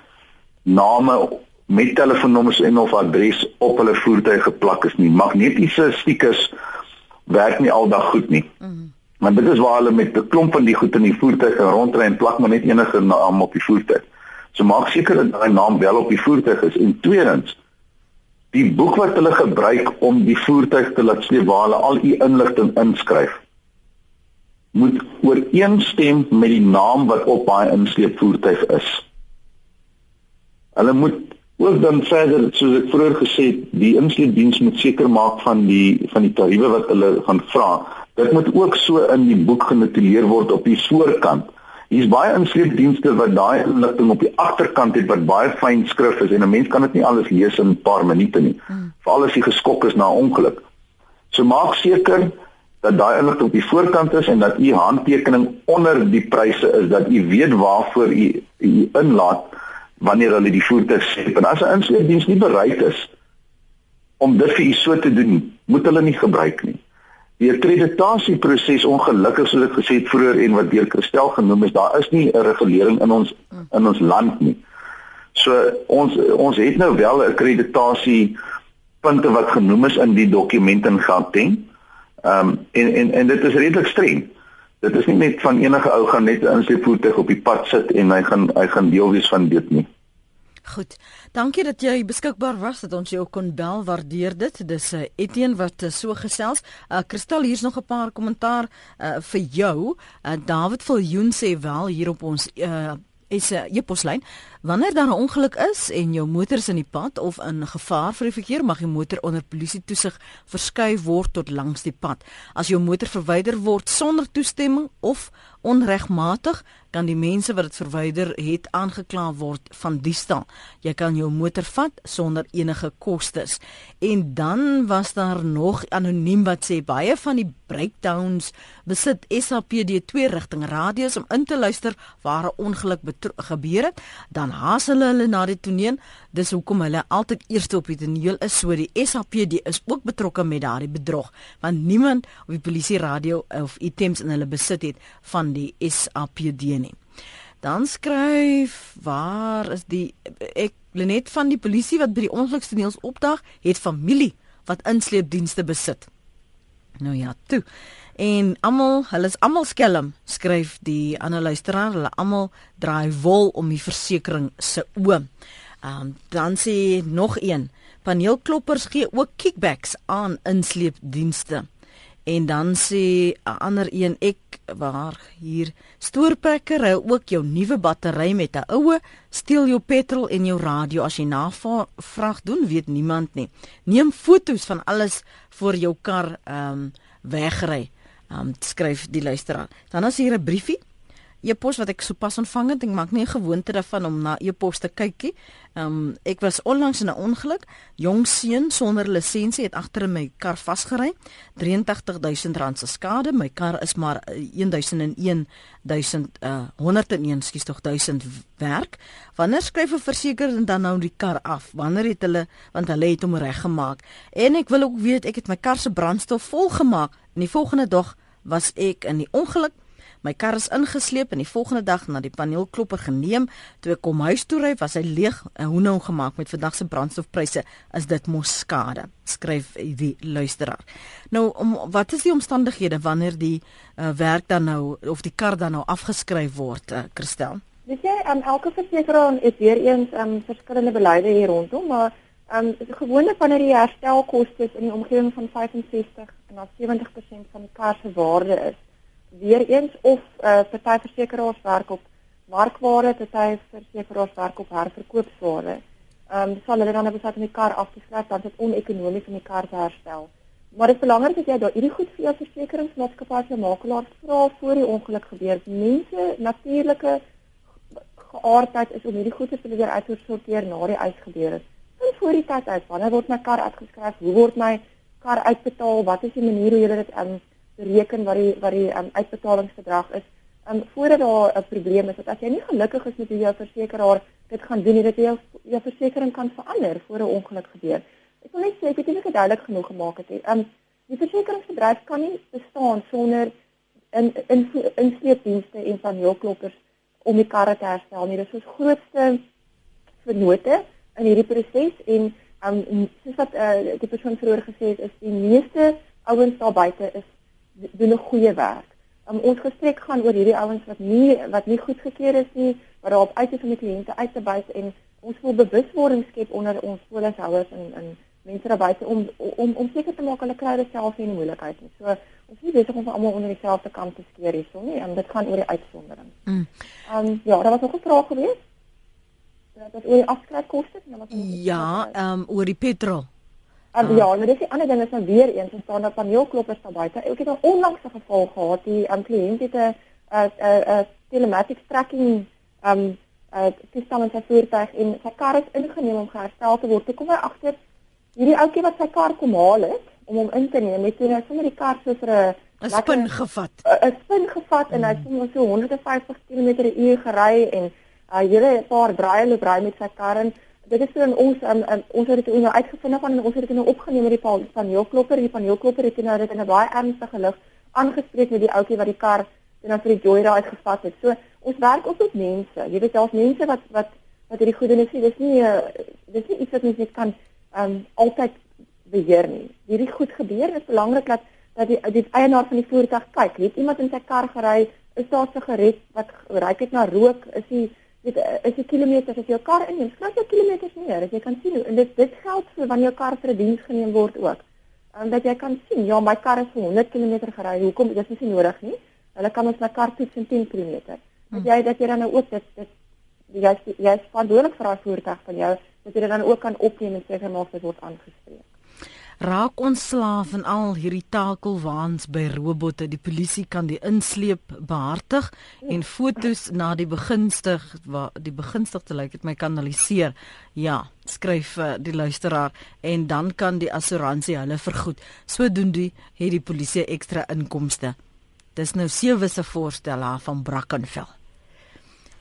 name met telefoonnommers en of adres op hulle voertuig geplak is nie. Magnetiese stickers werk nie aldag goed nie. Mm. Want dit is waar hulle met 'n klomp van die goed in die voertuig rondry en plak maar net enige naam op die voertuig. So maak seker dat daai naam wel op die voertuig is en tweedens die boek wat hulle gebruik om die voertuig te laat sleep waar hulle al u inligting inskryf moet ooreenstem met die naam wat op daai insleepvoertuig is. Hulle moet ook dan verder soos ek vroeër gesê het, die insleepdiens moet seker maak van die van die tariewe wat hulle gaan vra. Dit moet ook so in die boek genotuleer word op die voorkant. Hier's baie insleepdienste wat daai inligting op die agterkant het wat baie fyn skrif is en 'n mens kan dit nie alles lees in 'n paar minute nie. Hmm. Veral as jy geskok is na 'n ongeluk. So maak seker dat daai inligting op die voorkant is en dat u handtekening onder die pryse is dat u weet waarvoor u u inlaat wanneer hulle die voertuig skep. En as 'n insleepdiens nie bereid is om dit vir u so te doen, moet hulle nie gebruik nie. Die akkreditasieproses ongelukkig soos ek gesê het vroeër en wat deur Christel genoem is, daar is nie 'n regulering in ons in ons land nie. So ons ons het nou wel 'n akkreditasie punte wat genoem is in die dokument in Gauteng. Ehm um, en en en dit is redelik streng. Dit is nie net van enige ou gaan net in sy voertuig op die pad sit en hy gaan hy gaan deel wees van dit nie. Goed. Dankie dat jy beskikbaar was dat ons jou kon bel. Waardeer dit. Dis uh, Etienne wat uh, so gesels. Uh Kristal hier's nog 'n paar kommentaar uh vir jou. Uh David Viljoen sê wel hier op ons uh is 'n uh, e-poslyn. Wanneer daar 'n ongeluk is en jou motor is in die pad of in gevaar vir die verkeer, mag die motor onder polisie toesig verskuif word tot langs die pad. As jou motor verwyder word sonder toestemming of onregmatig, kan die mense wat dit verwyder het aangekla word van diefstal. Jy kan jou motor vat sonder enige kostes. En dan was daar nog anoniem wat sê baie van die breakdowns besit SAPD twee rigting radio's om in te luister waar 'n ongeluk gebeur het, dan haas hulle hulle na die toneel. Dis hoekom hulle altyd eerste op die toneel is. So die SAPD is ook betrokke met daardie bedrog, want niemand op die polisie radio of items in hulle besit het van die SAPD nie. Dan skryf waar is die ek Lenet van die polisie wat by die ongelukstoneel opdag het familie wat insleepdienste besit. Nou ja, toe. En almal, hulle is almal skelm, skryf die ander luisteraar, hulle almal draai wol om die versekerings se oë. Um, dan sê nog een, paneelkloppers gee ook kickbacks aan insleepdienste. En dan sê 'n ander een ek waar hier stoorprekker ry ook jou nuwe battery met 'n oue steel jou petrol en jou radio as jy navraag doen weet niemand nie. Neem fotos van alles voor jou kar ehm um, wegry. Ehm um, skryf die luisteraar. Dan is hier 'n briefie e-pos wat ek sopas ontvang het. Ek maak nie 'n gewoonte daarvan om na e-pos te kykie. Ehm um, ek was onlangs in 'n ongeluk. Jong seun sonder lisensie het agter my kar vasgery. 83000 rand se skade. My kar is maar 1001 1000 uh 101 skuis tog 1000 werk. Wanneer skryf 'n versekering dan nou die kar af? Wanneer het hulle want hulle het hom reggemaak. En ek wil ook weet ek het my kar se brandstof vol gemaak. En die volgende dag was ek in die ongeluk My kar is ingesleep en die volgende dag na die paneelklopper geneem. Toe ek kom huis toe ry, was hy leeg en hoe nou gemaak met vandag se brandstofpryse is dit mos skade. Skryf die luisteraar. Nou om wat is die omstandighede wanneer die uh, werk dan nou of die kar dan nou afgeskryf word, uh, Christel? Weet jy, um, elke versekeraar het weer eens um, verskillende beleide hier rondom, maar um, gewoonlik wanneer die herstelkoste in die omgewing van 65 en 70% van die kar se waarde is, weer eens of uh, party versekeraars werk op markwaarde, party versekeraars werk op herverkoopswaarde. Ehm um, sal hulle dan op besluit om die kar af te skryf dan dit onekonomies om die kar te herstel. Maar dit is belangrik dat jy daai hierdie goed vir jou versekeringsmaatskappy se makelaar vra voor die ongeluk gebeur. Mense natuurlike geaardheid is om hierdie goede te probeer uitsorteer na die eis gebeur het. En voor die tyd uit, wanneer word my kar uitgeskryf? Hoe word my kar uitbetaal? Wat is die manier hoe jy dit um, bereken wat die wat die um, uitbetalingsbedrag is. Um voordat daar 'n probleem is, dat as jy nie gelukkig is met hoe jou versekeraar dit gaan doen, dat jy jou, jou versekering kan verander voor 'n ongeluk gebeur. Ek wil net sê ek het dit duidelik genoeg gemaak het. Um, die versekeringsbedryf kan nie bestaan sonder in in insleepdienste en van hulpkloppers om die karre te herstel nie. Dit is ons grootste vernote in hierdie proses en um soos wat uh, die persoon vroeër gesê het is die meeste ouens daar buite is doen 'n goeie werk. Um, ons gesprek gaan oor hierdie ouens wat nie wat nie goedgekeur is nie, wat daarop uit is om die kliënte uit te buit en ons wil bewuswording skep onder ons polishouers en en mense daar buite om om om seker te maak hulle kry dit self nie in moeilikheid nie. So ons is besig om almal onder dieselfde kam te skeer hierson nie en dit gaan oor die uitsondering. Mm. Um ja, daar was nog 'n vraag geweest dat oor die afskryfkoste en wat Ja, ehm um, oor die petrol. Um, uh. Ja, maar dis die ander ding is nou weer eens so staan daar paneelkloppers daar buite. Ek het 'n onlangse geval gehad, die um, kliënt het 'n 'n 'n telematics tracking um, uh toestand in sy voertuig en sy kar is ingeneem om geherstel te word. Toe kom hy agter hierdie ouetjie wat sy kar kom haal het om hom in te neem, het hy sommer die kar so vir 'n 'n spin gevat. 'n spin gevat en hy het so 150 km/h gery en 'n hele paar draaie loop ry met sy kar en dit is in ons um, um, ons het dit nou uitgevind van en ons het dit nou opgeneem met die paneelklopper die paneelklopper het nou dit in 'n baie ernstige lig aangespreek met die ouetjie wat die kar dan vir die joyride uitgevat het. So ons werk ook met mense. Jy weet daar's mense wat wat wat hierdie goeie dinge sê. Dis nie uh, dis nie iets wat mens net kan um altyd beheer nie. Hierdie goed gebeur. Is belangrik dat dat die die eienaar van die voertuig kyk. Het iemand in sy kar gery? Is daar 'n sigaret wat ry dit na rook? Is hy dit eh, is 'n kilometer as jy jou kar inneem, skryf jy kilometers meer, as jy kan sien en dit dit geld vir wanneer jou kar vir 'n diens geneem word ook. En dat jy kan sien, ja, my kar is vir 100 km gery. Hoekom? Dit is nie nodig nie. Hulle kan ons my kar toets in 10 km. Dat jy dat jy dan nou ook dit dit jy jy is verantwoordelik vir daai voertuig van jou, dat jy dit dan ook kan opneem en seker maak dit word aangespreek raak ontslaaf van al hierdie takelwaans by robotte. Die polisie kan die insleep behartig en fotos na die begunstig waar die begunstigde lyk dit my kanaliseer. Ja, skryf uh, die luisteraar en dan kan die assuransie hulle vergoed. Sodoende het die polisie ekstra inkomste. Dis nou sewe se voorstel haar van Brackenfell.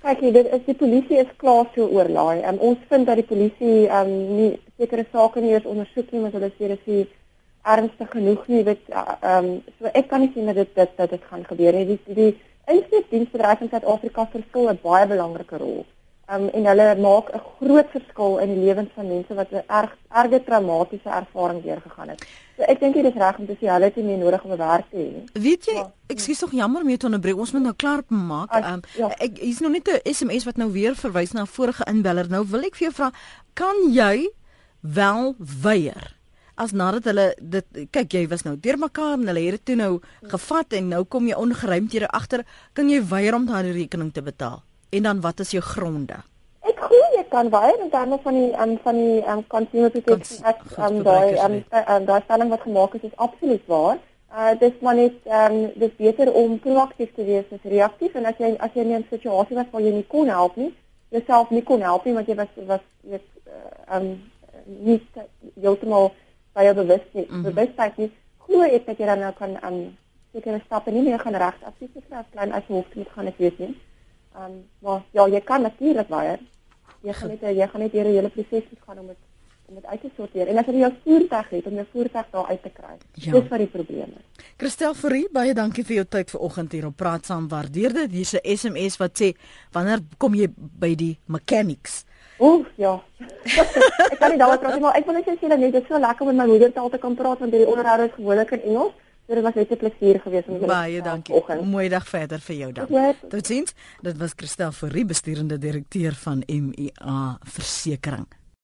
Kyk, dit is die polisie is klaar so oorlaai. Um, ons vind dat die polisie um nie sekere sake nie eens ondersoek nie, want hulle sê dit is ernstig genoeg nie, weet uh, um so ek kan nie sien dat dit dit dat dit gaan gebeur nie. Die die instellingsbedryf in Suid-Afrika verskil 'n baie belangrike rol um, en hulle maak 'n groot verskil in die lewens van mense wat 'n erg erge traumatiese ervaring deurgegaan het. So ek dink dit is reg om te sê hulle het nie nodig om 'n werk te hê. Weet jy, ek skuis tog jammer jou te onderbreek. Ons moet nou klaar maak. Um, ja. Ek hier's nog net 'n SMS wat nou weer verwys na 'n vorige inbeller. Nou wil ek vir jou vra, kan jy wel weier? As nadat hulle dit kyk jy was nou deurmekaar en hulle het dit toe nou gevat en nou kom jy ongeruimthede agter, kan jy weier om daardie rekening te betaal? En dan wat is jou gronde? Ek glo jy kan baie in terme van die um, van die um, consumer protection act um, daai um, um, daai stelling wat gemaak is is absoluut waar. Uh dis maar net um, dis beter om proaktief te wees as reaktief en as jy as jy in 'n situasie was waar jy nie kon help nie, jouself nie kon help nie want jy was was weet uh, um nie heeltemal by jou bewustheid mm -hmm. bewustheid nie. Glo ek dat jy dan nou kan um sekere stappe nie meer gaan regsadvies gee as klein as jy hoef moet gaan ek weet nie. Ehm um, maar ja, jy kan natuurlik weier. Jy gaan net jy gaan net deur die hele proses gaan om dit om dit uit te sorteer. En as jy jou voertuig het om jou voertuig daar uit te kry. Ja. Dis wat die probleem is. Christel Fourie, baie dankie vir jou tyd vanoggend hier op Praat saam. Waardeer dit. Hier's 'n SMS wat sê wanneer kom jy by die mechanics? Ooh, ja. ek kan nie daaroor praat nie, maar ek wil net sê dat dit is so lekker om met my moedertaal te kan praat want hierdie onderhoude is gewoonlik in Engels. So dit was net 'n plesier geweest om julle Baie dankie. Mooi dag verder vir jou dan. Totsiens. Dit was Christel Fourie, besturende direkteur van MIA Versekering.